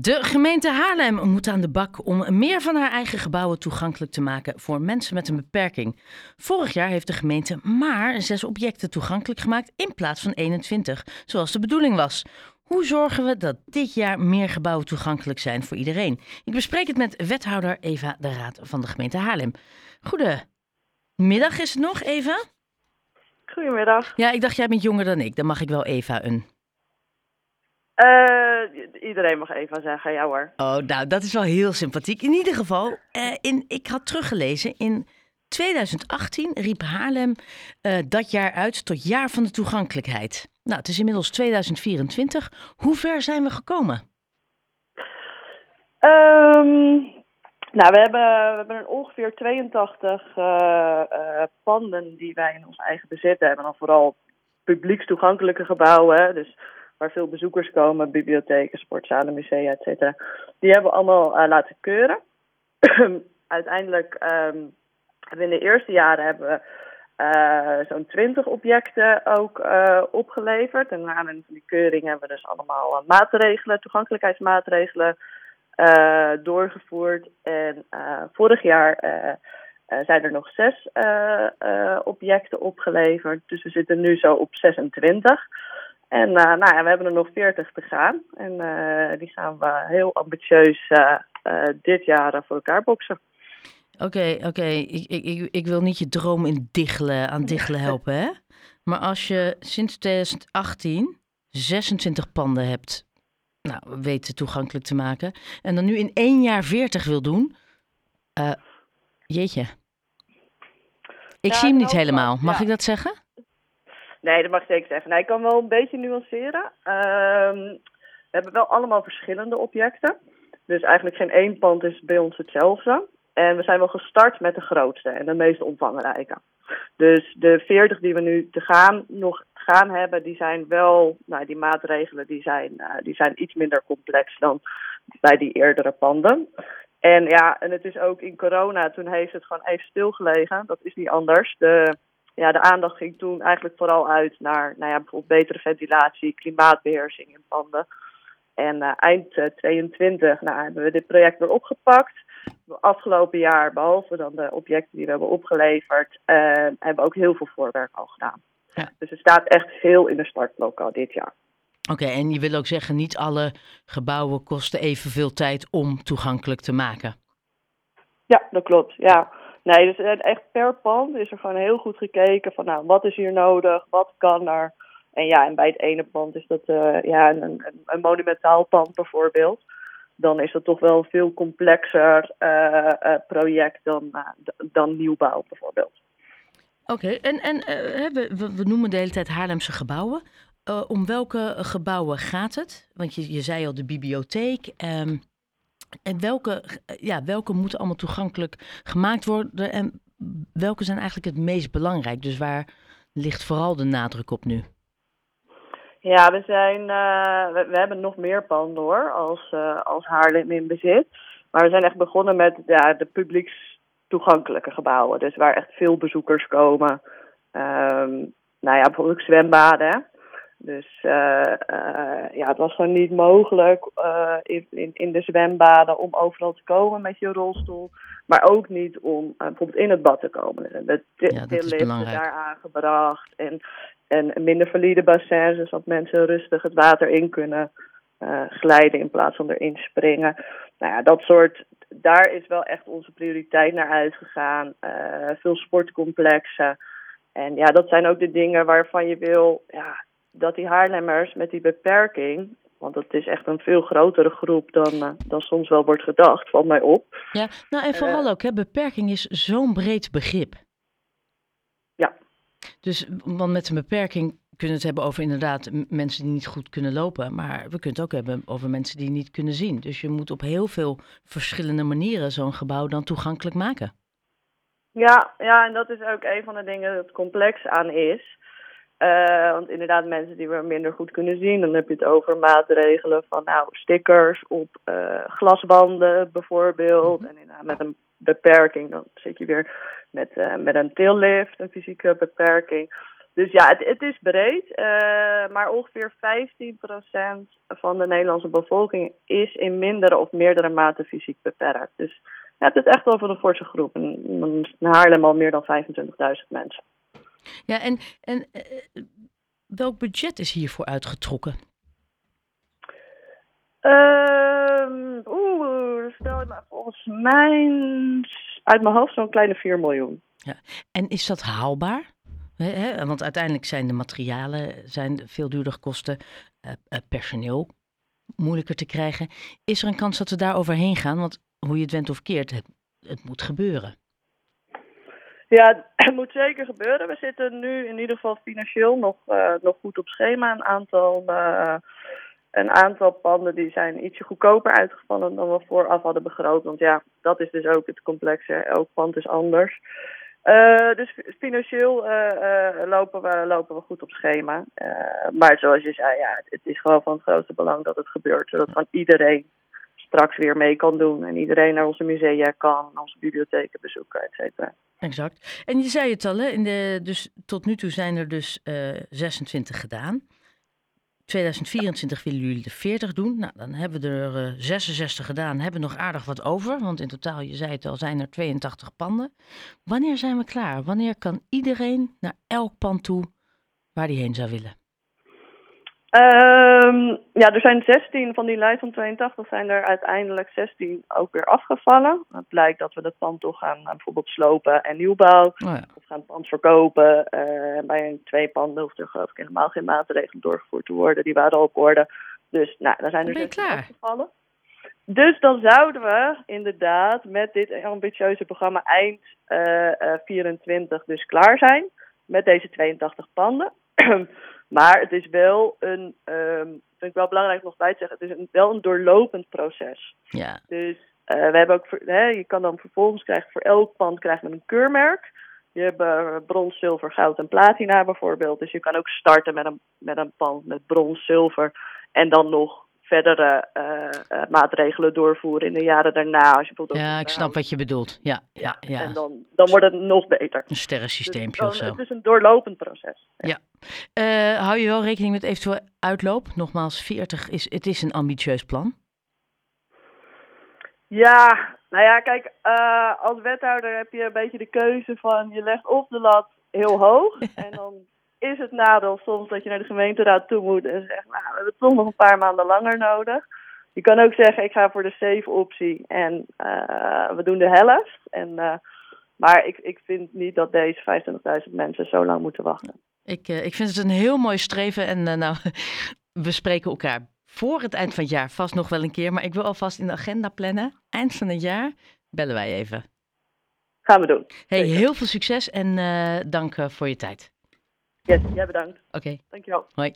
De gemeente Haarlem moet aan de bak om meer van haar eigen gebouwen toegankelijk te maken voor mensen met een beperking. Vorig jaar heeft de gemeente maar zes objecten toegankelijk gemaakt in plaats van 21, zoals de bedoeling was. Hoe zorgen we dat dit jaar meer gebouwen toegankelijk zijn voor iedereen? Ik bespreek het met wethouder Eva de Raad van de gemeente Haarlem. Goedemiddag is het nog, Eva? Goedemiddag. Ja, ik dacht jij bent jonger dan ik. Dan mag ik wel Eva een. Uh, iedereen mag Eva zeggen, ja hoor. Oh, nou, dat is wel heel sympathiek. In ieder geval, uh, in, ik had teruggelezen, in 2018 riep Haarlem uh, dat jaar uit tot jaar van de toegankelijkheid. Nou, het is inmiddels 2024. Hoe ver zijn we gekomen? Um, nou, we hebben, we hebben ongeveer 82 panden die wij in ons eigen bezit hebben. Dan vooral publiekstoegankelijke gebouwen. Dus waar veel bezoekers komen, bibliotheken, sportzalen, musea, et cetera. Die hebben we allemaal uh, laten keuren. Uiteindelijk um, hebben we in de eerste jaren hebben we uh, zo'n 20 objecten ook uh, opgeleverd. En na aanleiding van die keuring hebben we dus allemaal maatregelen, toegankelijkheidsmaatregelen doorgevoerd. En vorig jaar zijn er nog zes objecten opgeleverd. Dus we zitten nu zo op 26. En uh, nou ja, we hebben er nog 40 te gaan. En uh, die gaan we heel ambitieus uh, dit jaar voor elkaar boksen. Oké, okay, oké. Okay. Ik, ik, ik wil niet je droom in diggelen, aan diggelen helpen, hè? Maar als je sinds 2018 26 panden hebt nou, weten toegankelijk te maken... en dan nu in één jaar 40 wil doen... jeetje. Ik ja, zie hem niet helemaal. Mag ja. ik dat zeggen? Nee, dat mag ik zeker zeggen. Nee, ik kan wel een beetje nuanceren. Um, we hebben wel allemaal verschillende objecten. Dus eigenlijk geen één pand is bij ons hetzelfde. En we zijn wel gestart met de grootste en de meest omvangrijke. Dus de 40 die we nu te gaan, nog gaan hebben, die zijn wel, nou die maatregelen die zijn, uh, die zijn iets minder complex dan bij die eerdere panden. En ja, en het is ook in corona, toen heeft het gewoon even stilgelegen. Dat is niet anders. De, ja, de aandacht ging toen eigenlijk vooral uit naar nou ja, bijvoorbeeld betere ventilatie, klimaatbeheersing in panden. En uh, eind uh, 22 nou, hebben we dit project weer opgepakt. Afgelopen jaar, behalve dan de objecten die we hebben opgeleverd, uh, hebben we ook heel veel voorwerk al gedaan. Ja. Dus het staat echt veel in de startblok al dit jaar. Oké, okay, en je wil ook zeggen, niet alle gebouwen kosten evenveel tijd om toegankelijk te maken. Ja, dat klopt. Ja. Nee, dus echt per pand is er gewoon heel goed gekeken van nou, wat is hier nodig, wat kan er. En ja, en bij het ene pand is dat uh, ja, een, een, monumentaal pand bijvoorbeeld. Dan is dat toch wel een veel complexer uh, project dan, dan nieuwbouw bijvoorbeeld. Oké, en, en we, we noemen de hele tijd Haarlemse gebouwen. om welke gebouwen gaat het? Want je, je zei al de bibliotheek. Um, en welke, ja, welke moeten allemaal toegankelijk gemaakt worden en welke zijn eigenlijk het meest belangrijk? Dus waar ligt vooral de nadruk op nu? Ja, we, zijn, uh, we, hebben nog meer panden hoor, als, uh, als Haarlem in bezit. Maar we zijn echt begonnen met ja, de publieks toegankelijke gebouwen. Dus waar echt veel bezoekers komen. Um, nou ja, bijvoorbeeld zwembaden. Dus uh, uh, ja, het was gewoon niet mogelijk uh, in, in, in, de zwembaden om overal te komen met je rolstoel. Maar ook niet om bijvoorbeeld in het bad te komen. De tilliften daar aangebracht. En, en minder valide bassins, dus dat mensen rustig het water in kunnen glijden in plaats van erin springen. Nou ja, dat soort, daar is wel echt onze prioriteit naar uitgegaan. veel sportcomplexen. En ja, dat zijn ook de dingen waarvan je wil, ja, dat die Haarlemmers met die beperking, want het is echt een veel grotere groep dan, uh, dan soms wel wordt gedacht, valt mij op. Ja, nou en vooral uh, ook, hè, beperking is zo'n breed begrip. Ja. Dus, want met een beperking kunnen we het hebben over inderdaad mensen die niet goed kunnen lopen, maar we kunnen het ook hebben over mensen die niet kunnen zien. Dus je moet op heel veel verschillende manieren zo'n gebouw dan toegankelijk maken. Ja, ja, en dat is ook een van de dingen dat complex aan is. Uh, want inderdaad, mensen die we minder goed kunnen zien, dan heb je het over maatregelen van nou, stickers op uh, glasbanden bijvoorbeeld. En inderdaad, met een beperking, dan zit je weer met, uh, met een tillift, een fysieke beperking. Dus ja, het, het is breed, maar ongeveer 15% van de Nederlandse bevolking is in mindere of meerdere mate fysiek beperkt. Dus ja, het is echt wel voor een forse groep. En in Haarlem al meer dan 25.000 mensen. Ja, en, en uh, welk budget is hiervoor uitgetrokken? Uh, Oeh, stel maar volgens mij uit mijn hoofd zo'n kleine 4 miljoen. Ja. En is dat haalbaar? He, want uiteindelijk zijn de materialen zijn veel duurder kosten, uh, uh, personeel moeilijker te krijgen. Is er een kans dat we daar overheen gaan? Want hoe je het went of keert, het, het moet gebeuren. Ja, het moet zeker gebeuren. We zitten nu in ieder geval financieel nog, uh, nog goed op schema. Een aantal, een aantal panden die zijn ietsje goedkoper uitgevallen dan we vooraf hadden begroot. Want ja, dat is dus ook het complexe. Elk pand is anders. Uh, dus financieel lopen, we, lopen we goed op schema. maar zoals je zei, ja, het is gewoon van het grootste belang dat het gebeurt. Zodat van iedereen straks weer mee kan doen. En iedereen naar onze musea kan, onze bibliotheken bezoeken, et cetera. Exact. En je zei het al, hè? In de, dus tot nu toe zijn er dus 26 gedaan. 2024 willen jullie er 40 doen. Nou, dan hebben we er 66 gedaan. Hebben nog aardig wat over. Want in totaal, je zei het al, zijn er 82 panden. Wanneer zijn we klaar? Wanneer kan iedereen naar elk pand toe waar die heen zou willen? Um, ja, er zijn 16 van die lijst van 82 zijn er uiteindelijk 16 ook weer afgevallen. Het blijkt dat we het pand toch gaan bijvoorbeeld slopen en nieuwbouw. Oh ja. Of gaan het pand verkopen. Uh, bij een twee panden hoeft er geloof ik helemaal geen maatregelen doorgevoerd te worden. Die waren al op orde. Dus nou, dan zijn er 16 afgevallen. Dus dan zouden we inderdaad met dit ambitieuze programma eind uh, uh, 24 dus klaar zijn. Met deze 82 panden. Maar het is wel een, um, vind ik wel belangrijk nog bij te zeggen, het is een, wel een doorlopend proces. Ja. Dus uh, we hebben ook, hè, je kan dan vervolgens krijgen, voor elk pand krijgt men een keurmerk. Je hebt uh, brons, zilver, goud en platina bijvoorbeeld. Dus je kan ook starten met een, met een pand met brons, zilver en dan nog verdere uh, uh, maatregelen doorvoeren in de jaren daarna. Als je bijvoorbeeld ja, ik snap wat je bedoelt. Ja, ja, ja. En dan, dan wordt het nog beter. Een sterrensysteempje dus of zo. Het is een doorlopend proces. Ja. ja. Uh, hou je wel rekening met eventueel uitloop? Nogmaals, 40 is, het is een ambitieus plan. Ja, nou ja, kijk, als wethouder heb je een beetje de keuze van je legt of de lat heel hoog en dan is het nadeel soms dat je naar de gemeenteraad toe moet en zegt, nou, we hebben toch nog een paar maanden langer nodig. Je kan ook zeggen, ik ga voor de safe optie en uh, we doen de helft. En, uh, maar ik, ik vind niet dat deze 25.000 mensen zo lang moeten wachten. Ik, uh, ik vind het een heel mooi streven en nou, we spreken elkaar voor het eind van het jaar vast nog wel een keer. Maar ik wil alvast in de agenda plannen. Eind van het jaar bellen wij even. Gaan we doen. Hey, heel veel succes en dank voor je tijd. Yes, jij bedankt. Oké. Okay. Dankjewel. Hoi.